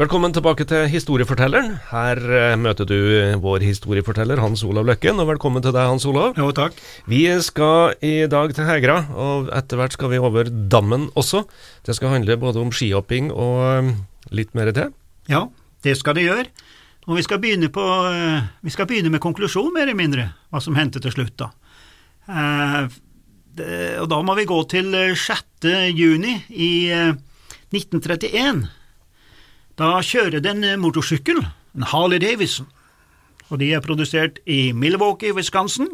Velkommen tilbake til Historiefortelleren. Her eh, møter du vår historieforteller Hans Olav Løkken, og velkommen til deg, Hans Olav. Jo, takk. Vi skal i dag til Hegra, og etter hvert skal vi over dammen også. Det skal handle både om skihopping og um, litt mer til. Ja, det skal det gjøre. Og vi skal begynne, på, eh, vi skal begynne med konklusjon, mer eller mindre, hva som hendte til slutt, da. Eh, og da må vi gå til eh, 6. juni i eh, 1931. Da kjører det en eh, motorsykkel, en Harley Davidson, og de er produsert i Milwaukee, Wisconsin.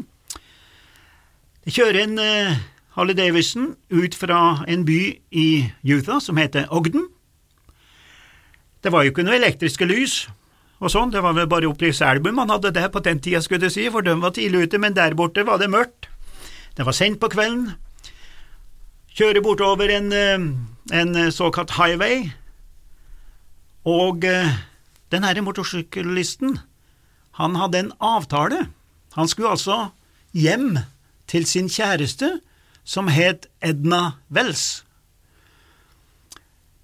De kjører en eh, Harley Davidson ut fra en by i Utah som heter Ogden. Det var jo ikke noe elektriske lys og sånn, det var vel bare Selbu man hadde det på den tida, skulle du si, for de var tidlig ute, men der borte var det mørkt. Det var sent på kvelden. Kjører bortover en, eh, en såkalt highway, og eh, den herre motorsyklisten, han hadde en avtale. Han skulle altså hjem til sin kjæreste, som het Edna Wells.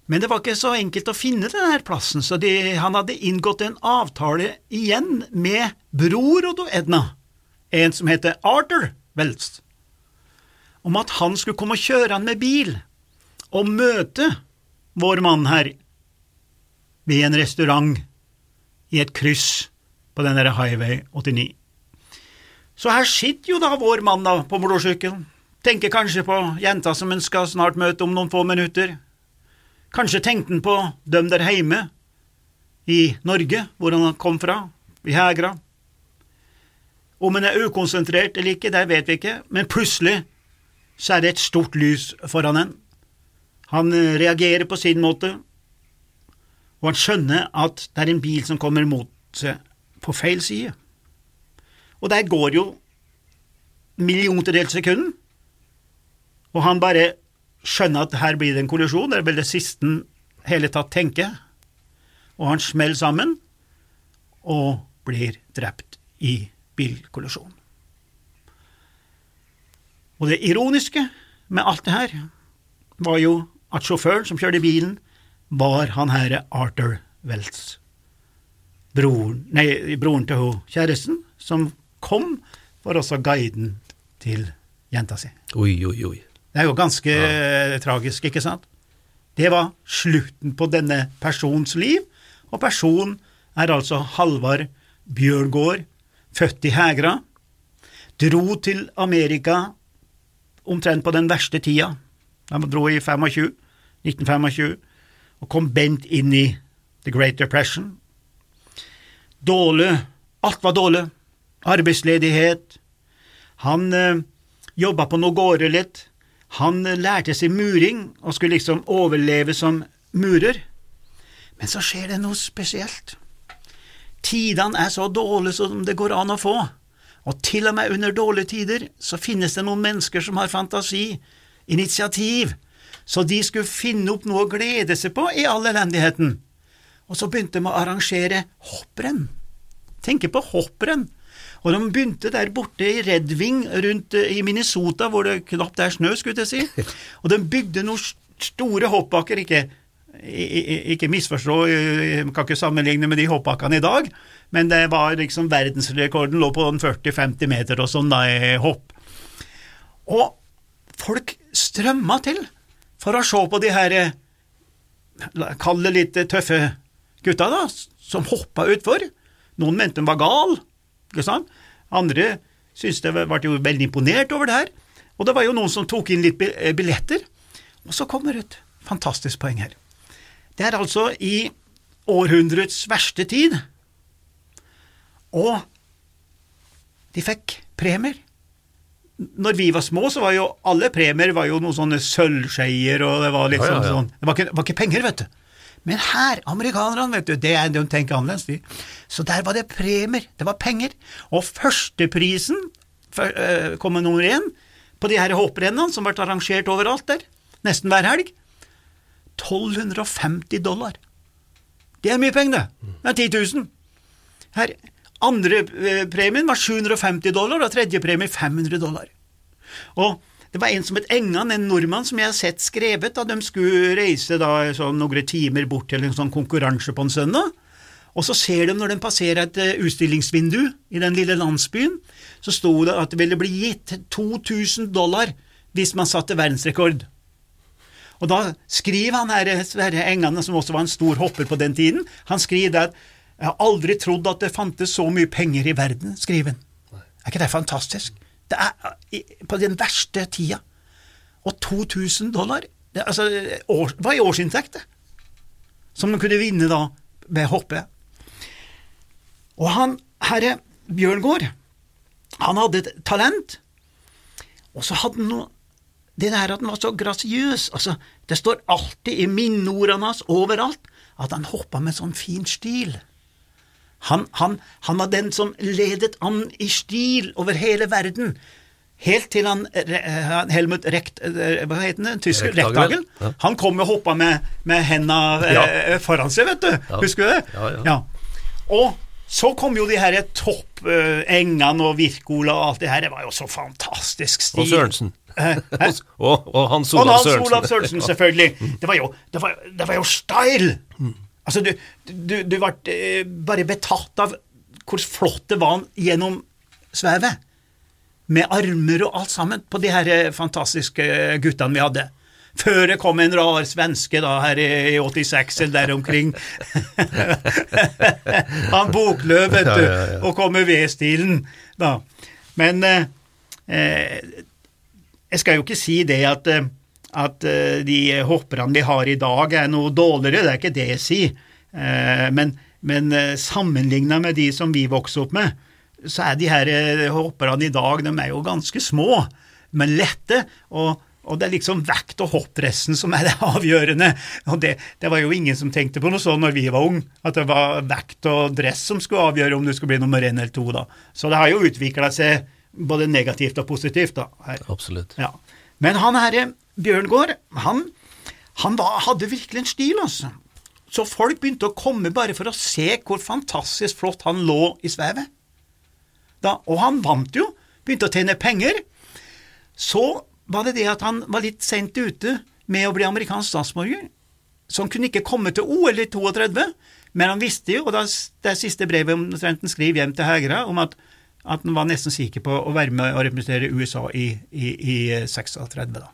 Men det var ikke så enkelt å finne denne plassen, så de, han hadde inngått en avtale igjen med bror og Edna, en som heter Arthur Wells, om at han skulle komme og kjøre han med bil og møte vår mann her ved en restaurant i et kryss på den der Highway 89. Så her sitter jo da vår mann da på motorsykkelen, tenker kanskje på jenta som han skal snart møte om noen få minutter. Kanskje tenkte han på dem der hjemme i Norge, hvor han kom fra, i Hegra. Om han er ukonsentrert eller ikke, det vet vi ikke, men plutselig så er det et stort lys foran han. Han reagerer på sin måte, og han skjønner at det er en bil som kommer mot seg på feil side. Og der går jo milliontedels sekunden, og han bare skjønner at her blir det en kollisjon, det er vel det siste han hele tatt tenker, og han smeller sammen og blir drept i bilkollisjonen. Og det ironiske med alt det her var jo at sjåføren som kjørte bilen, var han herre Arthur Wells, broren, nei, broren til hun kjæresten, som kom for også guiden til jenta si. Oi, oi, oi. Det er jo ganske ja. tragisk, ikke sant? Det var slutten på denne persons liv, og personen er altså Halvard Bjørngård, født i Hegra, dro til Amerika omtrent på den verste tida. Han dro i 25, 1925 og kom bent inn i The Great Depression. Dårlig, alt var dårlig, arbeidsledighet. Han eh, jobba på noen gårder litt. Han eh, lærte seg muring og skulle liksom overleve som murer. Men så skjer det noe spesielt. Tidene er så dårlige som det går an å få, og til og med under dårlige tider så finnes det noen mennesker som har fantasi, initiativ, så de skulle finne opp noe å glede seg på i all elendigheten. Og så begynte de å arrangere hopprenn. Tenke på hopprenn. Og de begynte der borte i Red Wing rundt i Minnesota, hvor det knapt er snø, skulle jeg si. Og de bygde noen store hoppbakker, ikke, ikke misforstå, jeg kan ikke sammenligne med de hoppbakkene i dag, men det var liksom verdensrekorden lå på 40-50 meter og sånn da i hopp. Og folk strømma til for å se på de her, kall det litt tøffe gutta, da, som hoppa utfor. Noen mente de var gal, ikke sant? Andre syntes det ble jo veldig imponert over det her, og det var jo noen som tok inn litt billetter. Og så kommer et fantastisk poeng her. Det er altså i århundrets verste tid, og de fikk premier når vi var små, så var jo alle premier var jo noen sånne sølvskeier, og det var litt Ja, ja, ja. sånn Det var ikke, det var ikke penger, vet du. Men her, amerikanerne, vet du, det er, de tenker annerledes, de. Så der var det premier, det var penger. Og førsteprisen for, eh, kom nummer én på de her hopprennene som ble arrangert overalt der, nesten hver helg. 1250 dollar. Det er mye penger, det. Det er 10 000. Her, andre eh, var 750 dollar, og tredje premie 500 dollar. Og det var en som het Engan, en nordmann som jeg har sett skrevet da de skulle reise da sånn noen timer bort til en sånn konkurranse på en søndag. Og så ser de når de passerer et eh, utstillingsvindu i den lille landsbyen, så sto det at det ville bli gitt 2000 dollar hvis man satte verdensrekord. Og da skriver han her Sverre Engan, som også var en stor hopper på den tiden, han skriver at jeg har aldri trodd at det fantes så mye penger i verden, skriver han. Er ikke det fantastisk? Det er på den verste tida. Og 2000 dollar det, altså, år, var i årsinntekt, det. Som de kunne vinne da ved hoppet. Og han herre Bjørngård, han hadde et talent, og så hadde han noe det der at han var så grasiøs altså, Det står alltid i minneordene hans overalt at han hoppa med sånn fin stil. Han, han, han, var den som ledet an i stil over hele verden, helt til han Helmut Rekt, eh, hva heter det, tysker, Rektagel, ja. han kom og hoppa med, med henda ja. Eh, foran seg, vet du. Ja. Husker du det? Ja, Og så kom jo de her topp uh, og Wirkola og alt det her, det var jo så fantastisk stil. Og Sørensen. og, og, Hans Olav Sørensen. Og Hans Olav Sørensen, selvfølgelig. Det var jo, det var, det var jo style! Altså, du, du, du ble uh, bare betatt av hvor flott det var gjennom svevet. Med armer og alt sammen på de her fantastiske guttene vi hadde. Før det kom en rar svenske da her i 86 eller der omkring. Han Bokløv, vet du, ja, ja, ja. og kom med V-stilen. da. Men eh, eh, jeg skal jo ikke si det at, eh, at eh, de hopperne vi har i dag er noe dårligere, det er ikke det jeg sier. Eh, men, men sammenligna med de som vi vokste opp med, så er de her hopperne i dag de er jo ganske små, men lette. og og det er liksom vekt og hoppdressen som er det avgjørende. Og det, det, var jo ingen som tenkte på noe sånn når vi var unge, at det var vekt og dress som skulle avgjøre om du skulle bli nummer én eller to. da. Så det har jo utvikla seg både negativt og positivt. da. Her. Absolutt. Ja. Men han herre Bjørngård, han, han var, hadde virkelig en stil, altså. Så folk begynte å komme bare for å se hvor fantastisk flott han lå i svevet. Da, og han vant jo, begynte å tjene penger. Så var det det at han var litt sent ute med å bli amerikansk statsborger. Så han kunne ikke komme til OL i 32, men han visste jo, og det det siste brevet omtrent han skriver hjem til Hegra, om at, at, han var nesten sikker på å være med og representere USA i, i, i 36. da.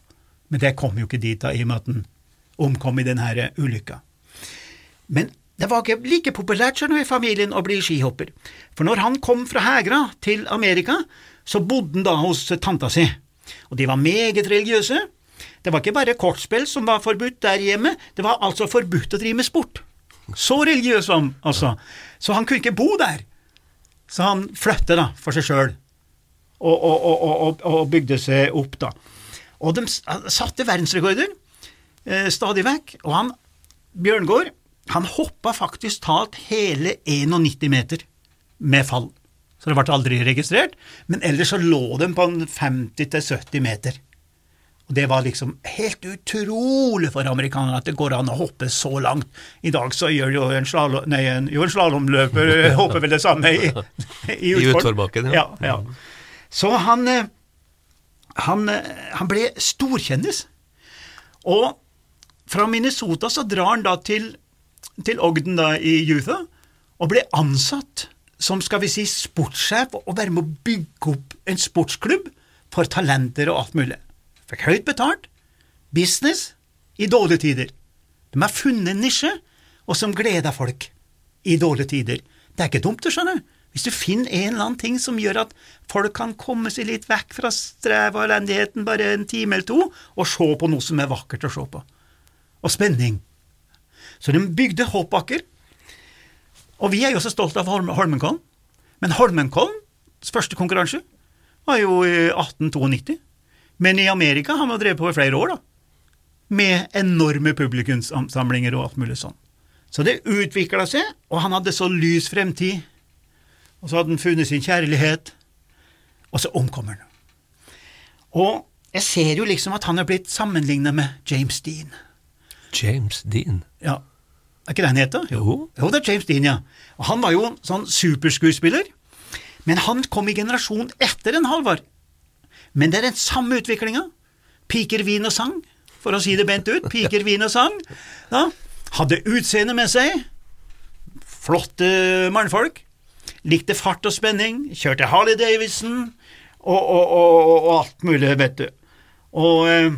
Men det kom jo ikke dit da, i og med at han omkom i denne ulykka. Men det var ikke like populært skjønner i familien å bli skihopper, for når han kom fra Hegra til Amerika, så bodde han da hos tanta si og de var meget religiøse. Det var ikke bare kortspill som var forbudt der hjemme, det var altså forbudt å drive med sport. Så religiøs var han, altså. Så han kunne ikke bo der. Så han flyttet da, for seg sjøl, og, og, og, og, bygde seg opp, da. Og de satte verdensrekorder eh, stadig vekk, og han, Bjørngård, han hoppa faktisk talt hele 91 meter med fall så det ble aldri registrert. Men ellers så lå de på 50-70 meter. Og Det var liksom helt utrolig for amerikanerne at det går an å hoppe så langt. I dag så gjør jo en, slalom, nei, en, jo en slalåmløper hopper vel det samme i, i, utforbakken. Ja. Ja, ja. Så han, eh, han, eh, han ble storkjendis. Og fra Minnesota så drar han da til, til Ogden da i Utah og ble ansatt som skal vi si sportssjef og være med å bygge opp en sportsklubb for talenter og alt mulig. Fikk høyt betalt, business, i dårlige tider. De har funnet en nisje, og som gleder folk i dårlige tider. Det er ikke dumt, du skjønner. Hvis du finner en eller annen ting som gjør at folk kan komme seg litt vekk fra strev og elendigheten bare en time eller to, og se på noe som er vakkert å se på. Og spenning. Så de bygde hoppbakker og vi er jo så stolte av Holmenkollen. Men Holmenkollens første konkurranse var jo i 1892. Men i Amerika har man drevet på i flere år, da. Med enorme publikumssamlinger og alt mulig sånn. Så det utvikla seg, og han hadde så lys fremtid. Og så hadde han funnet sin kjærlighet, og så omkommer han. Og jeg ser jo liksom at han er blitt sammenligna med James Dean. James Dean. Ja, er ikke det han heter? Jo. Jo, det er James Dean, ja. Og Han var jo sånn superskuespiller, men han kom i generasjon etter en Halvard. Men det er den samme utviklinga. Piker, vin og sang, for å si det bent ut. Piker, vin og sang. Ja. Hadde utseende med seg. Flotte mannfolk. Likte fart og spenning. Kjørte Harley Davidson og, og, og, og alt mulig, vet du. Og eh,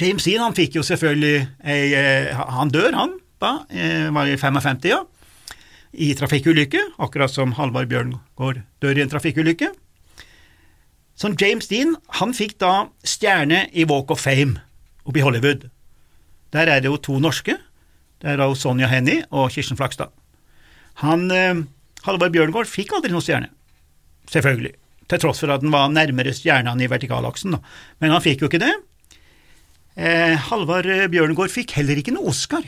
James Dean han fikk jo selvfølgelig ei eh, Han dør, han, da. Eh, var i 55, ja. I trafikkulykke, akkurat som Halvard Bjørngård dør i en trafikkulykke. Så James Dean han fikk da stjerne i Walk of Fame oppe i Hollywood. Der er det jo to norske. Det er da Sonja Hennie og Kirsten Flakstad. Han, eh, Halvard Bjørngård fikk aldri noen stjerne, selvfølgelig, til tross for at den var nærmere stjernene i vertikalaksen, da. men han fikk jo ikke det. Eh, Halvard Bjørngård fikk heller ikke noe Oscar,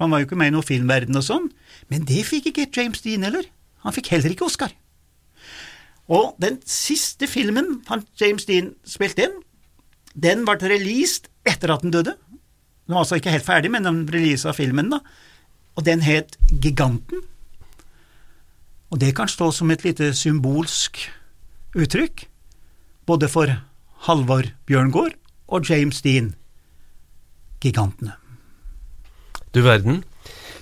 han var jo ikke med i noen filmverden og sånn, men det fikk ikke James Dean heller. Han fikk heller ikke Oscar. Og den siste filmen han James Dean spilte inn, den ble released etter at han døde. Den var altså ikke helt ferdig, men den releasa filmen, da. Og den het Giganten. Og det kan stå som et lite symbolsk uttrykk, både for Halvor Bjørngård og James Dean, gigantene. Du verden.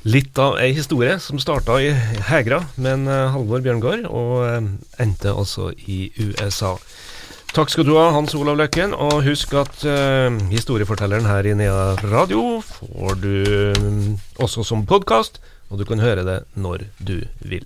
Litt av ei historie som starta i Hegra med eh, Halvor Bjørngård, og eh, endte altså i USA. Takk skal du ha, Hans Olav Løkken, og husk at uh, historiefortelleren her i Nea Radio får du um, også som podkast, og du kan høre det når du vil.